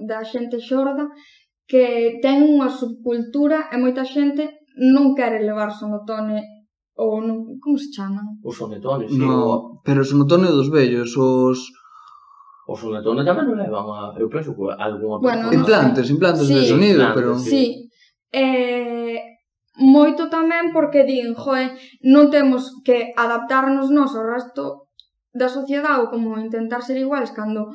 [SPEAKER 1] da xente xorda que ten unha subcultura e moita xente non quere levar sonotone ou non, como se chaman?
[SPEAKER 2] Os sonetones, sí.
[SPEAKER 3] No, pero o sonotone dos vellos, os
[SPEAKER 2] o sonetones tamén non levan a, eu penso que algunha persona...
[SPEAKER 3] Bueno, implantes, implantes
[SPEAKER 1] sí,
[SPEAKER 3] de sonido,
[SPEAKER 2] implantes,
[SPEAKER 3] pero...
[SPEAKER 2] Sí,
[SPEAKER 1] sí. Eh, moito tamén porque din, joe, non temos que adaptarnos nós ao resto da sociedade ou como intentar ser iguais cando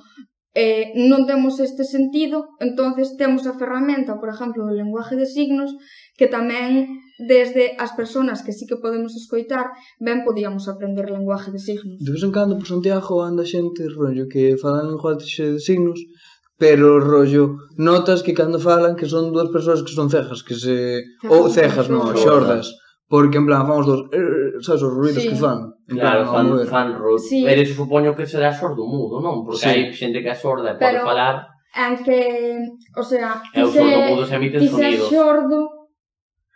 [SPEAKER 1] eh, non temos este sentido, entonces temos a ferramenta, por exemplo, do lenguaje de signos, que tamén desde as persoas que sí que podemos escoitar, ben podíamos aprender lenguaje de signos.
[SPEAKER 3] De vez en cando, por Santiago, anda xente rollo que falan lenguaje de signos, pero rollo, notas que cando falan que son dúas persoas que son cejas, que se ou cejas, non,
[SPEAKER 2] xordas,
[SPEAKER 3] porque en plan fan os dos, eh, sabes os ruidos
[SPEAKER 1] sí.
[SPEAKER 3] que fan. En
[SPEAKER 2] claro,
[SPEAKER 3] plan,
[SPEAKER 2] fan,
[SPEAKER 3] ver.
[SPEAKER 2] fan ruido.
[SPEAKER 1] Sí.
[SPEAKER 2] Pero eso supoño que será sordo mudo, non? Porque
[SPEAKER 3] sí.
[SPEAKER 2] hai xente que é sorda e pode
[SPEAKER 1] pero,
[SPEAKER 2] falar.
[SPEAKER 1] Aunque, o sea, ti se, ti se xordo,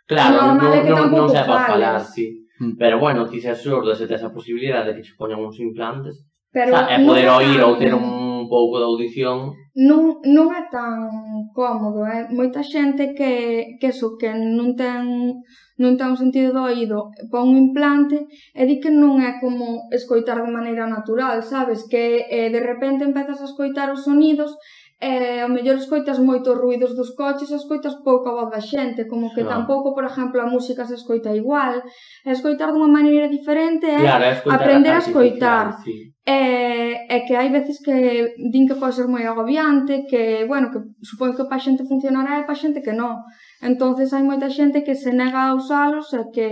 [SPEAKER 2] claro,
[SPEAKER 1] normal
[SPEAKER 2] no,
[SPEAKER 1] é que
[SPEAKER 2] non, non
[SPEAKER 1] sepas
[SPEAKER 2] falar, sí.
[SPEAKER 3] Mm.
[SPEAKER 2] Pero bueno, ti se sordo se tes a posibilidade de que se poñan uns implantes,
[SPEAKER 1] pero,
[SPEAKER 2] o sea,
[SPEAKER 1] é
[SPEAKER 2] poder oír ou ter un pouco de audición
[SPEAKER 1] non, non é tan cómodo, é moita xente que, que eso, que non ten, non ten un sentido do oído, pon un implante e di que non é como escoitar de maneira natural, sabes? Que eh, de repente empezas a escoitar os sonidos eh, ao mellor escoitas moitos ruidos dos coches, escoitas pouco a voz da xente, como que
[SPEAKER 2] claro.
[SPEAKER 1] tampouco, por exemplo, a música se escoita igual, escoitar dunha maneira diferente é
[SPEAKER 2] claro,
[SPEAKER 1] aprender a,
[SPEAKER 2] a
[SPEAKER 1] escoitar.
[SPEAKER 2] Sí.
[SPEAKER 1] E, e que hai veces que din que pode ser moi agobiante, que, bueno, que supón que pa xente funcionará e pa xente que non. entonces hai moita xente que se nega a usalos e que,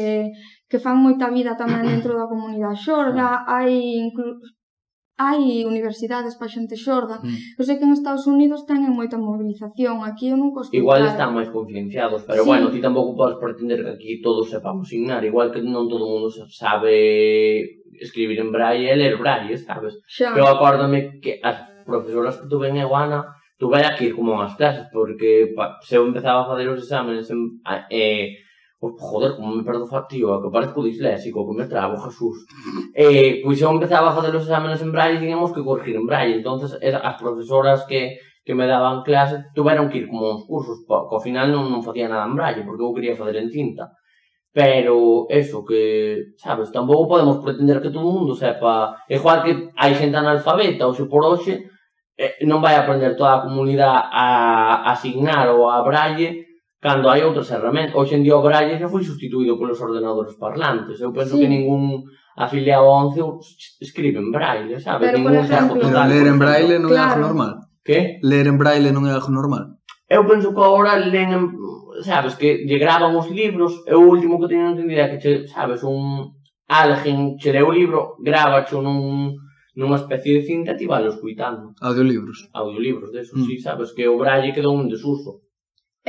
[SPEAKER 1] que fan moita vida tamén dentro da comunidade xorda, hai incluso hai universidades pa xente xorda.
[SPEAKER 3] Mm.
[SPEAKER 1] Eu sei que en Estados Unidos teñen moita mobilización, aquí eu non costumo.
[SPEAKER 2] Igual están máis concienciados, pero
[SPEAKER 1] sí.
[SPEAKER 2] bueno, ti tampouco podes pretender que aquí todos sepamos signar, igual que non todo mundo sabe escribir en braille e ler braille, sabes?
[SPEAKER 1] Xa.
[SPEAKER 2] Pero acórdame que as profesoras que tuve en Eguana tuve que ir como as clases, porque pa, se eu empezaba a fazer os exámenes en, eh, pues joder, como me perdo fastidio, que parezco disléxico, que me trabo, Jesús. Eh, pues eu empezaba a fazer os exámenes en braille e tiñamos que corregir en braille. Entonces, as profesoras que, que me daban clase tuveron que ir como uns cursos, porque ao final non, non facía nada en braille, porque eu quería fazer en tinta. Pero eso, que, sabes, tampouco podemos pretender que todo mundo sepa, igual que hai xente analfabeta, hoxe por hoxe, eh, non vai aprender toda a comunidade a, a asignar ou a braille, cando hai outras herramientas. Hoxe en día o Braille xa foi sustituído polos ordenadores parlantes. Eu penso
[SPEAKER 1] sí.
[SPEAKER 2] que ningún afiliado a 11 escribe en Braille, sabe?
[SPEAKER 1] Pero,
[SPEAKER 2] ningún
[SPEAKER 1] ejemplo,
[SPEAKER 3] pero ler en Braille non claro. é algo normal.
[SPEAKER 2] Que?
[SPEAKER 3] Ler en Braille non é algo normal.
[SPEAKER 2] Eu penso que agora len, en, sabes, que lle graban os libros, e o último que teño entendido é que, che, sabes, un alguén che leu o libro, grábacho nun, nunha especie de cinta e ti valo escuitando.
[SPEAKER 3] Audiolibros.
[SPEAKER 2] Audiolibros, deso,
[SPEAKER 3] mm.
[SPEAKER 2] sí, sabes, que o Braille quedou un desuso.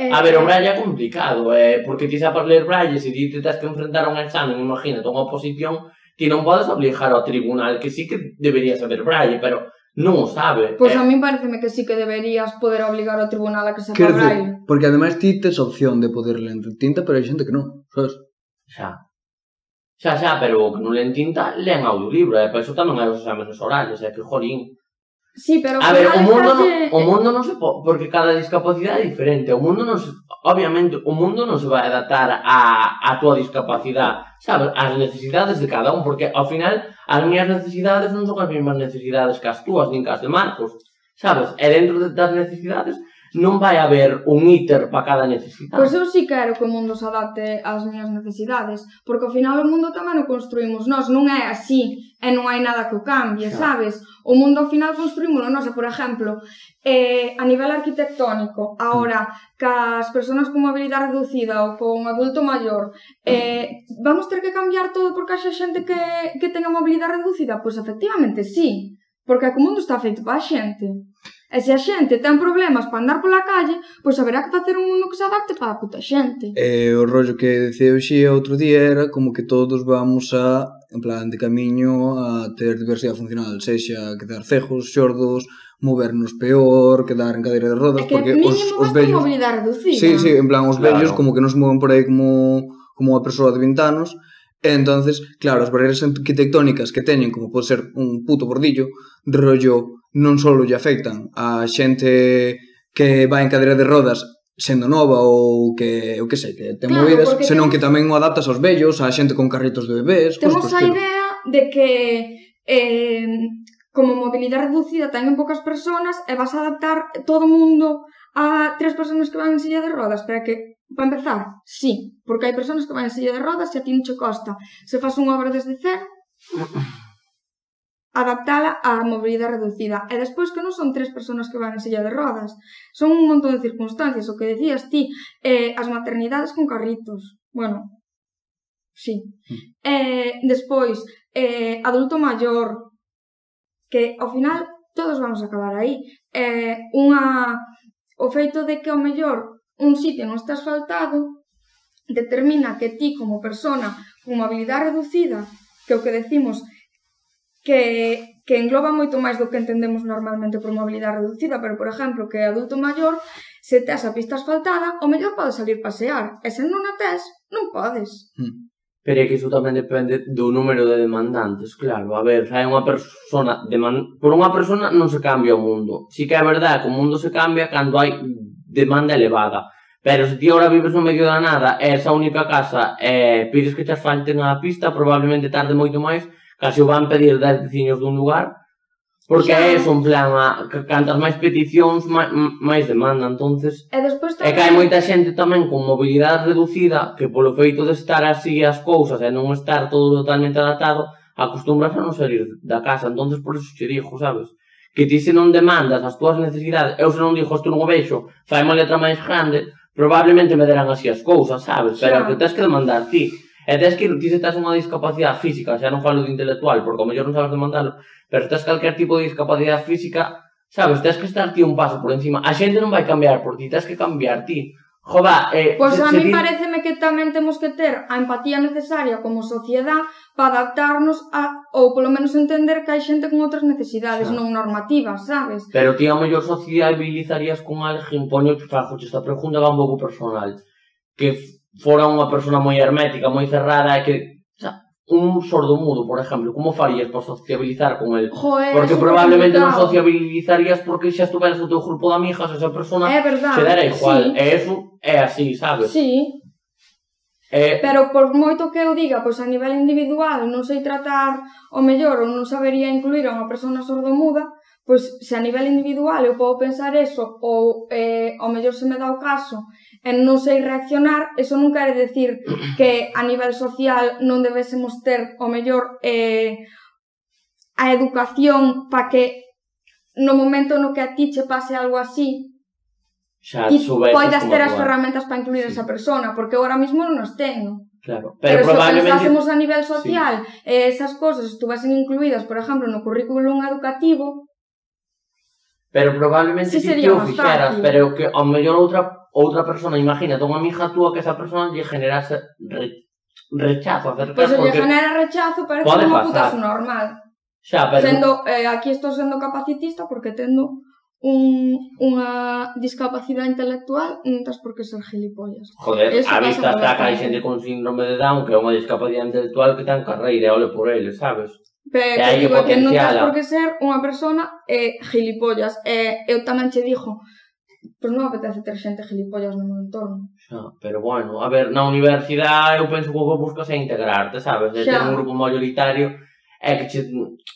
[SPEAKER 1] Eh...
[SPEAKER 2] A ver, o Braille é complicado, eh, porque ti sabes ler Braille, se ti te tens que enfrentar a un examen, imagínate, unha oposición, ti non podes obligar ao tribunal, que sí que debería saber Braille, pero non o sabe.
[SPEAKER 1] Pois pues
[SPEAKER 2] eh.
[SPEAKER 1] a min pareceme que sí que deberías poder obligar ao tribunal a que sepa
[SPEAKER 3] Quero
[SPEAKER 1] Braille.
[SPEAKER 3] Decir, porque ademais ti tes opción de poder ler en tinta, pero hai xente que non, sabes?
[SPEAKER 2] Xa. Xa, xa, pero o que non len tinta, len audiolibro, e eh, pero iso tamén hai os exámenes orales, é eh, que jolín.
[SPEAKER 1] Sí, pero
[SPEAKER 2] a ver, o mundo, non, o mundo non se po, porque cada discapacidade é diferente. O mundo non se, obviamente, o mundo non se vai adaptar a, a tua discapacidade, sabes, as necesidades de cada un, porque ao final as minhas necesidades non son as mesmas necesidades que as túas, nin que as eh, de Marcos, sabes? E dentro das necesidades non vai haber un íter para cada necesidade.
[SPEAKER 1] Pois eu si quero que o mundo se adapte ás miñas necesidades, porque ao final o mundo tamén o construímos nós, non é así, e non hai nada que o cambie,
[SPEAKER 2] claro.
[SPEAKER 1] sabes? O mundo ao final construímolo nós, e por exemplo, eh, a nivel arquitectónico, ahora, cas persoas con mobilidade reducida ou con adulto maior, eh, vamos ter que cambiar todo porque haxa xente que, que tenga mobilidade reducida? Pois efectivamente sí, porque o mundo está feito para a xente. E se a xente ten problemas para andar pola calle, pois haberá que facer un mundo que se adapte para a puta xente.
[SPEAKER 3] E o rollo que decía o outro día era como que todos vamos a, en plan, de camiño a ter diversidade funcional, sexa quedar cejos, xordos, movernos peor, quedar en cadeira de rodas,
[SPEAKER 1] que
[SPEAKER 3] porque os, os vellos...
[SPEAKER 1] mobilidade reducida.
[SPEAKER 3] Sí, sí, en plan, os
[SPEAKER 2] claro.
[SPEAKER 3] vellos como que nos moven por aí como, como a persoa de 20 anos, E entonces, claro, as barreiras arquitectónicas que teñen, como pode ser un puto bordillo, de rollo non só lle afectan a xente que vai en cadeira de rodas sendo nova ou que, o que sei, que ten
[SPEAKER 1] claro,
[SPEAKER 3] movidas, senón
[SPEAKER 1] temos...
[SPEAKER 3] que tamén o adaptas aos vellos, a xente con carritos de bebés,
[SPEAKER 1] Temos a idea de que eh, como mobilidade reducida ten poucas persoas e vas a adaptar todo o mundo a tres persoas que van en silla de rodas para que Para empezar, sí, porque hai persoas que van en silla de rodas e a ti non che costa. Se fas unha obra desde cero, adaptala á mobilidade reducida. E despois que non son tres persoas que van en silla de rodas, son un montón de circunstancias, o que decías ti, eh, as maternidades con carritos. Bueno, sí. Mm. Eh, despois, eh, adulto maior, que ao final todos vamos a acabar aí. Eh, unha... O feito de que ao mellor un sitio non está asfaltado determina que ti como persona con mobilidade reducida, que o que decimos que, que engloba moito máis do que entendemos normalmente por mobilidade reducida, pero, por exemplo, que adulto maior, se tes a pista asfaltada, o mellor podes salir pasear, e se non a tes, non podes. Hmm.
[SPEAKER 2] Pero é que iso tamén depende do número de demandantes, claro. A ver, hai unha persona... Deman... Por unha persona non se cambia o mundo. Si que é verdade que o mundo se cambia cando hai demanda elevada. Pero se ti ahora vives no medio da nada, e esa única casa, e pides que te asfalten a pista, probablemente tarde moito máis casi o van pedir 10 veciños dun lugar, porque é eso, en plan, a, cantas máis peticións, máis, máis demanda, entonces
[SPEAKER 1] e, despois
[SPEAKER 2] tamén... e cae moita xente tamén con mobilidade reducida, que polo feito de estar así as cousas e non estar todo totalmente adaptado, acostumbras a non salir da casa, entonces por eso che dixo, sabes? Que ti se non demandas as túas necesidades, eu se non dixo, isto non o vexo, fai unha letra máis grande, probablemente me derán así as cousas, sabes? Pero
[SPEAKER 1] yeah.
[SPEAKER 2] que tens que demandar ti. E tes que ti se tes unha discapacidade física, xa non falo de intelectual, porque ao mellor non sabes demandalo, pero se tes calquer tipo de discapacidade física, sabes, tes que estar ti un paso por encima. A xente non vai cambiar por ti, tes que cambiar ti. Jova, eh,
[SPEAKER 1] pois
[SPEAKER 2] pues
[SPEAKER 1] a mí
[SPEAKER 2] ti...
[SPEAKER 1] pareceme que tamén temos que ter a empatía necesaria como sociedade para adaptarnos a ou polo menos entender que hai xente con outras necesidades
[SPEAKER 2] xa.
[SPEAKER 1] non normativas, sabes?
[SPEAKER 2] Pero ti a mellor sociabilizarías con alguén, poño, fagoche esta pregunta va un pouco personal, que fora unha persona moi hermética, moi cerrada, e que xa, un sordo mudo, por exemplo, como farías para sociabilizar con el?
[SPEAKER 1] Joder,
[SPEAKER 2] porque probablemente non sociabilizarías porque xa estuveras o teu grupo de amigas, esa persona
[SPEAKER 1] é verdad,
[SPEAKER 2] se dera igual.
[SPEAKER 1] Sí.
[SPEAKER 2] E eso é así, sabes?
[SPEAKER 1] Sí.
[SPEAKER 2] É...
[SPEAKER 1] Pero por moito que eu diga, pois a nivel individual non sei tratar o mellor ou non sabería incluir a unha persona sordomuda, pois se a nivel individual eu podo pensar eso ou eh, o mellor se me dá o caso en non sei reaccionar, eso non quere decir *clears throat* que a nivel social non debésemos ter o mellor eh, a educación para que no momento no que a ti che pase algo así,
[SPEAKER 2] xa
[SPEAKER 1] e poidas ter as ferramentas para incluir
[SPEAKER 2] sí.
[SPEAKER 1] esa persona, porque ahora mismo non as tengo.
[SPEAKER 2] Claro,
[SPEAKER 1] pero,
[SPEAKER 2] pero probablemente...
[SPEAKER 1] se pensásemos a nivel social, sí. eh, esas cosas estuvesen incluídas, por exemplo, no currículum educativo,
[SPEAKER 2] Pero probablemente
[SPEAKER 1] sí,
[SPEAKER 2] que o fixeras, pero que ao mellor outra outra persona, imagínate, unha amiga túa que esa persona lle generase re, rechazo, acercar,
[SPEAKER 1] Pois se lle
[SPEAKER 2] porque
[SPEAKER 1] genera rechazo, parece
[SPEAKER 2] Pode
[SPEAKER 1] unha
[SPEAKER 2] pasar.
[SPEAKER 1] putazo normal.
[SPEAKER 2] xa, pero
[SPEAKER 1] Sendo, eh, aquí estou sendo capacitista porque tendo un, unha discapacidade intelectual non tens por que ser gilipollas.
[SPEAKER 2] Joder,
[SPEAKER 1] Eso
[SPEAKER 2] a
[SPEAKER 1] pasa
[SPEAKER 2] vista
[SPEAKER 1] por
[SPEAKER 2] está que hai
[SPEAKER 1] bastante.
[SPEAKER 2] xente con síndrome de Down que é unha discapacidade intelectual que ten carreira e ole por ele, sabes?
[SPEAKER 1] Pero
[SPEAKER 2] E que hai
[SPEAKER 1] que digo que non tens
[SPEAKER 2] potenciala.
[SPEAKER 1] por que ser unha persona eh, gilipollas. Eh, eu tamén che dixo Pero non apetece ter xente gilipollas no meu entorno.
[SPEAKER 2] Xa, pero bueno, a ver, na universidade eu penso que o que buscas é integrarte, sabes? De ter un grupo maioritario é que, che,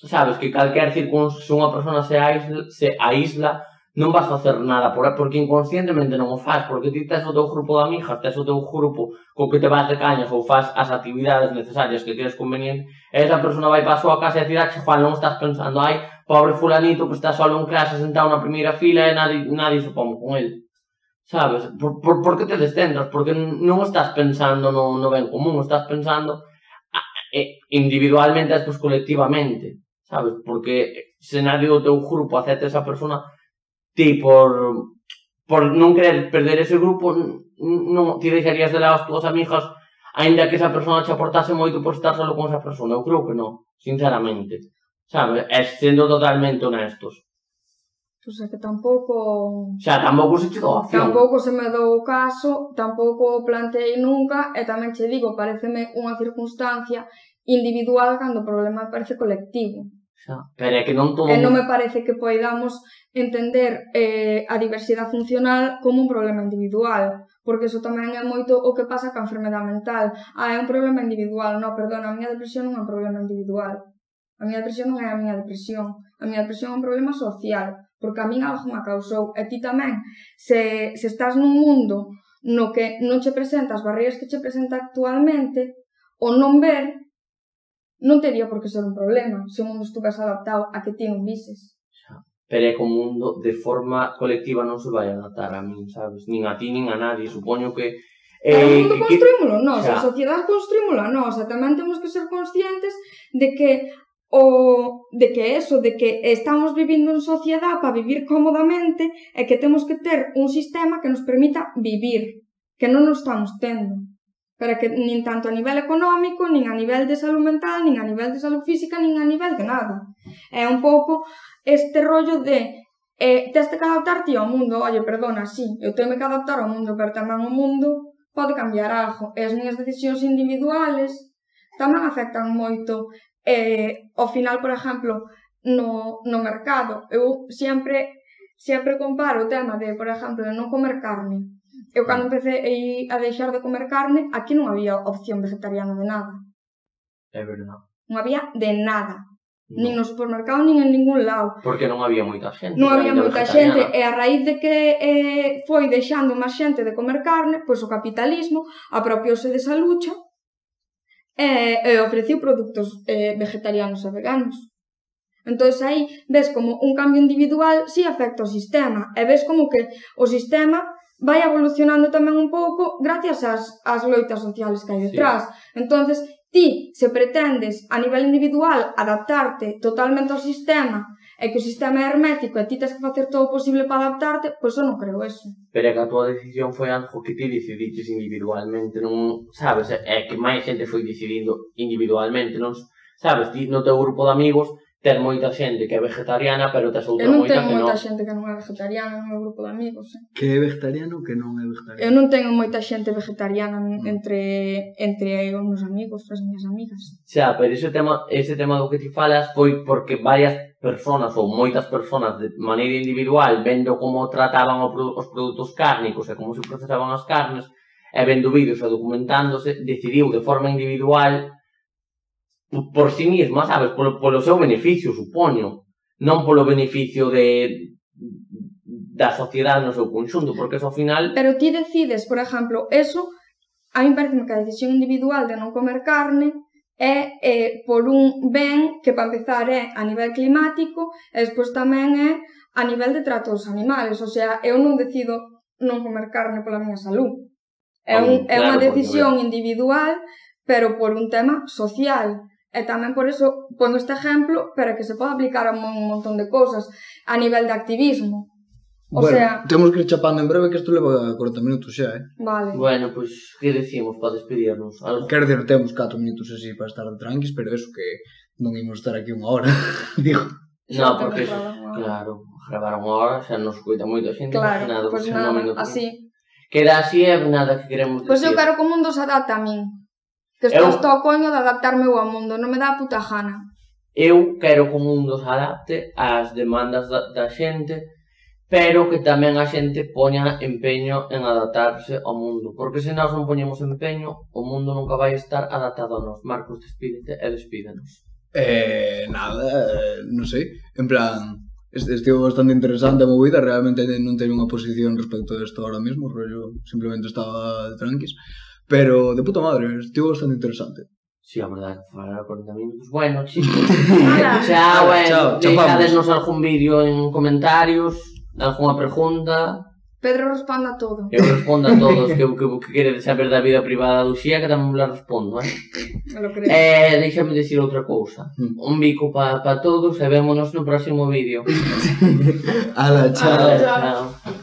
[SPEAKER 2] sabes, que calquer circunstancia, se unha persona se aísla, se aísla non vas facer nada por porque inconscientemente non o faz, porque ti tes o teu grupo de amigas, tes o teu grupo co que te vas de cañas ou faz as actividades necesarias que tienes conveniente, e esa persona vai para a súa casa e dirá que Juan non estás pensando, ai, pobre fulanito que está solo en clase sentado na primeira fila e nadie, nadie se pon con ele. Sabes? Por, por, por que te descentras? Porque non estás pensando no, no ben común, estás pensando individualmente e despois colectivamente. Sabes? Porque se nadie do teu grupo acepta esa persona, ti por por non querer perder ese grupo non, ti deixarías de lado as túas amigas aínda que esa persona che aportase moito por estar solo con esa persona. Eu creo que non, sinceramente. Sabe, e sendo totalmente honestos.
[SPEAKER 1] Pois é que tampouco...
[SPEAKER 2] Xa, tampouco se chegou a acción
[SPEAKER 1] Tampouco se me dou o caso, tampouco o planteei nunca, e tamén che digo, pareceme unha circunstancia individual cando o problema parece colectivo.
[SPEAKER 2] Xa, pero é que non todo...
[SPEAKER 1] E non me parece que poidamos entender eh, a diversidade funcional como un problema individual, porque iso tamén é moito o que pasa ca enfermedade mental. Ah, é un problema individual, non, perdona, a miña depresión non é un problema individual. A miña depresión non é a miña depresión. A miña depresión é un problema social, porque a min algo me causou. E ti tamén, se, se estás nun mundo no que non che presenta as barreiras que che presenta actualmente, o non ver non teria por que ser un problema se o mundo estuvese adaptado a que ti non vises
[SPEAKER 2] pero é que o mundo de forma colectiva non se vai adaptar a min, sabes? Nin a ti, nin a nadie, supoño que
[SPEAKER 1] Eh, o mundo construímolo nós,
[SPEAKER 2] xa.
[SPEAKER 1] a sociedade construímolo, nós, o tamén temos que ser conscientes de que o de que eso, de que estamos vivindo en sociedade para vivir cómodamente e que temos que ter un sistema que nos permita vivir, que non nos estamos tendo. Pero que nin tanto a nivel económico, nin a nivel de salud mental, nin a nivel de salud física, nin a nivel de nada. É un pouco este rollo de eh, teste que adaptarte ao mundo, oye, perdona, sí, eu tengo que adaptar ao mundo, pero tamén o mundo pode cambiar algo, e as miñas decisións individuales tamén afectan moito. Eh, ao final, por exemplo, no, no mercado, eu sempre sempre comparo o tema de, por exemplo, de non comer carne. Eu cando mm. empecé a deixar de comer carne, aquí non había opción vegetariana de nada.
[SPEAKER 2] É verdade.
[SPEAKER 1] Non había de nada
[SPEAKER 2] no.
[SPEAKER 1] nin no supermercado, nin en ningún lado.
[SPEAKER 2] Porque non había moita xente.
[SPEAKER 1] Non había moita xente, e a raíz de que eh, foi deixando máis xente de comer carne, pois o capitalismo apropiose desa lucha e, e ofreciu produtos eh, vegetarianos e veganos. Entón, aí ves como un cambio individual si afecta o sistema, e ves como que o sistema vai evolucionando tamén un pouco gracias ás, ás loitas sociales que hai detrás. Sí. Entonces, Ti, se pretendes a nivel individual adaptarte totalmente ao sistema e que o sistema é hermético e ti tens que facer todo o posible para adaptarte, pois eu non creo eso.
[SPEAKER 2] Pero é que a tua decisión foi algo que ti decidiches individualmente, non sabes? É que máis xente foi decidindo individualmente, non sabes? Ti no teu grupo de amigos ter moita xente que é vegetariana, pero tes outra moita que non.
[SPEAKER 1] Eu non tenho moita xente que non é vegetariana no meu grupo de amigos, eh?
[SPEAKER 3] Que é vegetariano que non é vegetariano?
[SPEAKER 1] Eu non teño moita xente vegetariana mm. entre entre os meus amigos, as minhas amigas.
[SPEAKER 2] Xa, pero ese tema, ese tema do que ti falas foi porque varias personas ou moitas personas de maneira individual vendo como trataban os produtos cárnicos e como se procesaban as carnes e vendo vídeos e documentándose, decidiu de forma individual por si sí sabes, polo, polo seu beneficio, supoño, non polo beneficio de da sociedade no seu conxunto, porque ao final...
[SPEAKER 1] Pero ti decides, por exemplo, eso, a mí parece que a decisión individual de non comer carne é, é por un ben que para empezar é a nivel climático e despois tamén é a nivel de trato dos animales, o sea, eu non decido non comer carne pola miña salud. É, ah, un,
[SPEAKER 2] claro,
[SPEAKER 1] é unha decisión individual, pero por un tema social. E tamén por eso pondo este exemplo para que se poda aplicar a un montón de cousas a nivel de activismo. O
[SPEAKER 3] bueno,
[SPEAKER 1] sea...
[SPEAKER 3] temos que ir chapando en breve que isto leva 40 minutos xa, eh?
[SPEAKER 1] Vale.
[SPEAKER 2] Bueno, pois, pues, que decimos para despedirnos? Algo?
[SPEAKER 3] Quero dizer, temos 4 minutos así para estar tranquis, pero eso que non imos estar aquí unha hora, *laughs* digo.
[SPEAKER 2] No, porque, eso, claro, gravar unha hora xa nos cuida moito a xente.
[SPEAKER 1] Claro, pois
[SPEAKER 2] pues
[SPEAKER 1] nada, así.
[SPEAKER 2] Queda así e nada que queremos decir.
[SPEAKER 1] Pois eu quero que o mundo se adapte a min. Que estou eu... ao coño de adaptarme ao mundo, non me dá a puta gana.
[SPEAKER 2] Eu quero que o mundo se adapte ás demandas da, da xente, pero que tamén a xente poña empeño en adaptarse ao mundo, porque se nós non poñemos empeño, o mundo nunca vai estar adaptado a nós. Marcos, despídete e despídenos.
[SPEAKER 3] Eh, nada, eh, non sei, en plan, estivo bastante interesante a movida, realmente non teño unha posición respecto a isto ahora mismo, rollo, simplemente estaba tranquis. Pero de puta madre, estuvo bastante interesante.
[SPEAKER 2] Sí, a verdade, falar 40 minutos, bueno, sí. *laughs*
[SPEAKER 3] xa, bueno,
[SPEAKER 2] deixadesnos algún vídeo en comentarios, algunha pregunta.
[SPEAKER 1] Pedro responda a todo.
[SPEAKER 2] Eu respondo a todos que *laughs* o que, que queredes saber da vida privada do Xía, que tamén la respondo, eh?
[SPEAKER 1] Lo creo.
[SPEAKER 2] Eh, Deixame decir outra cousa.
[SPEAKER 3] Mm.
[SPEAKER 2] Un bico para pa todos e vémonos no próximo vídeo. *laughs*
[SPEAKER 3] Ala, chao.
[SPEAKER 1] Ala,
[SPEAKER 2] chao.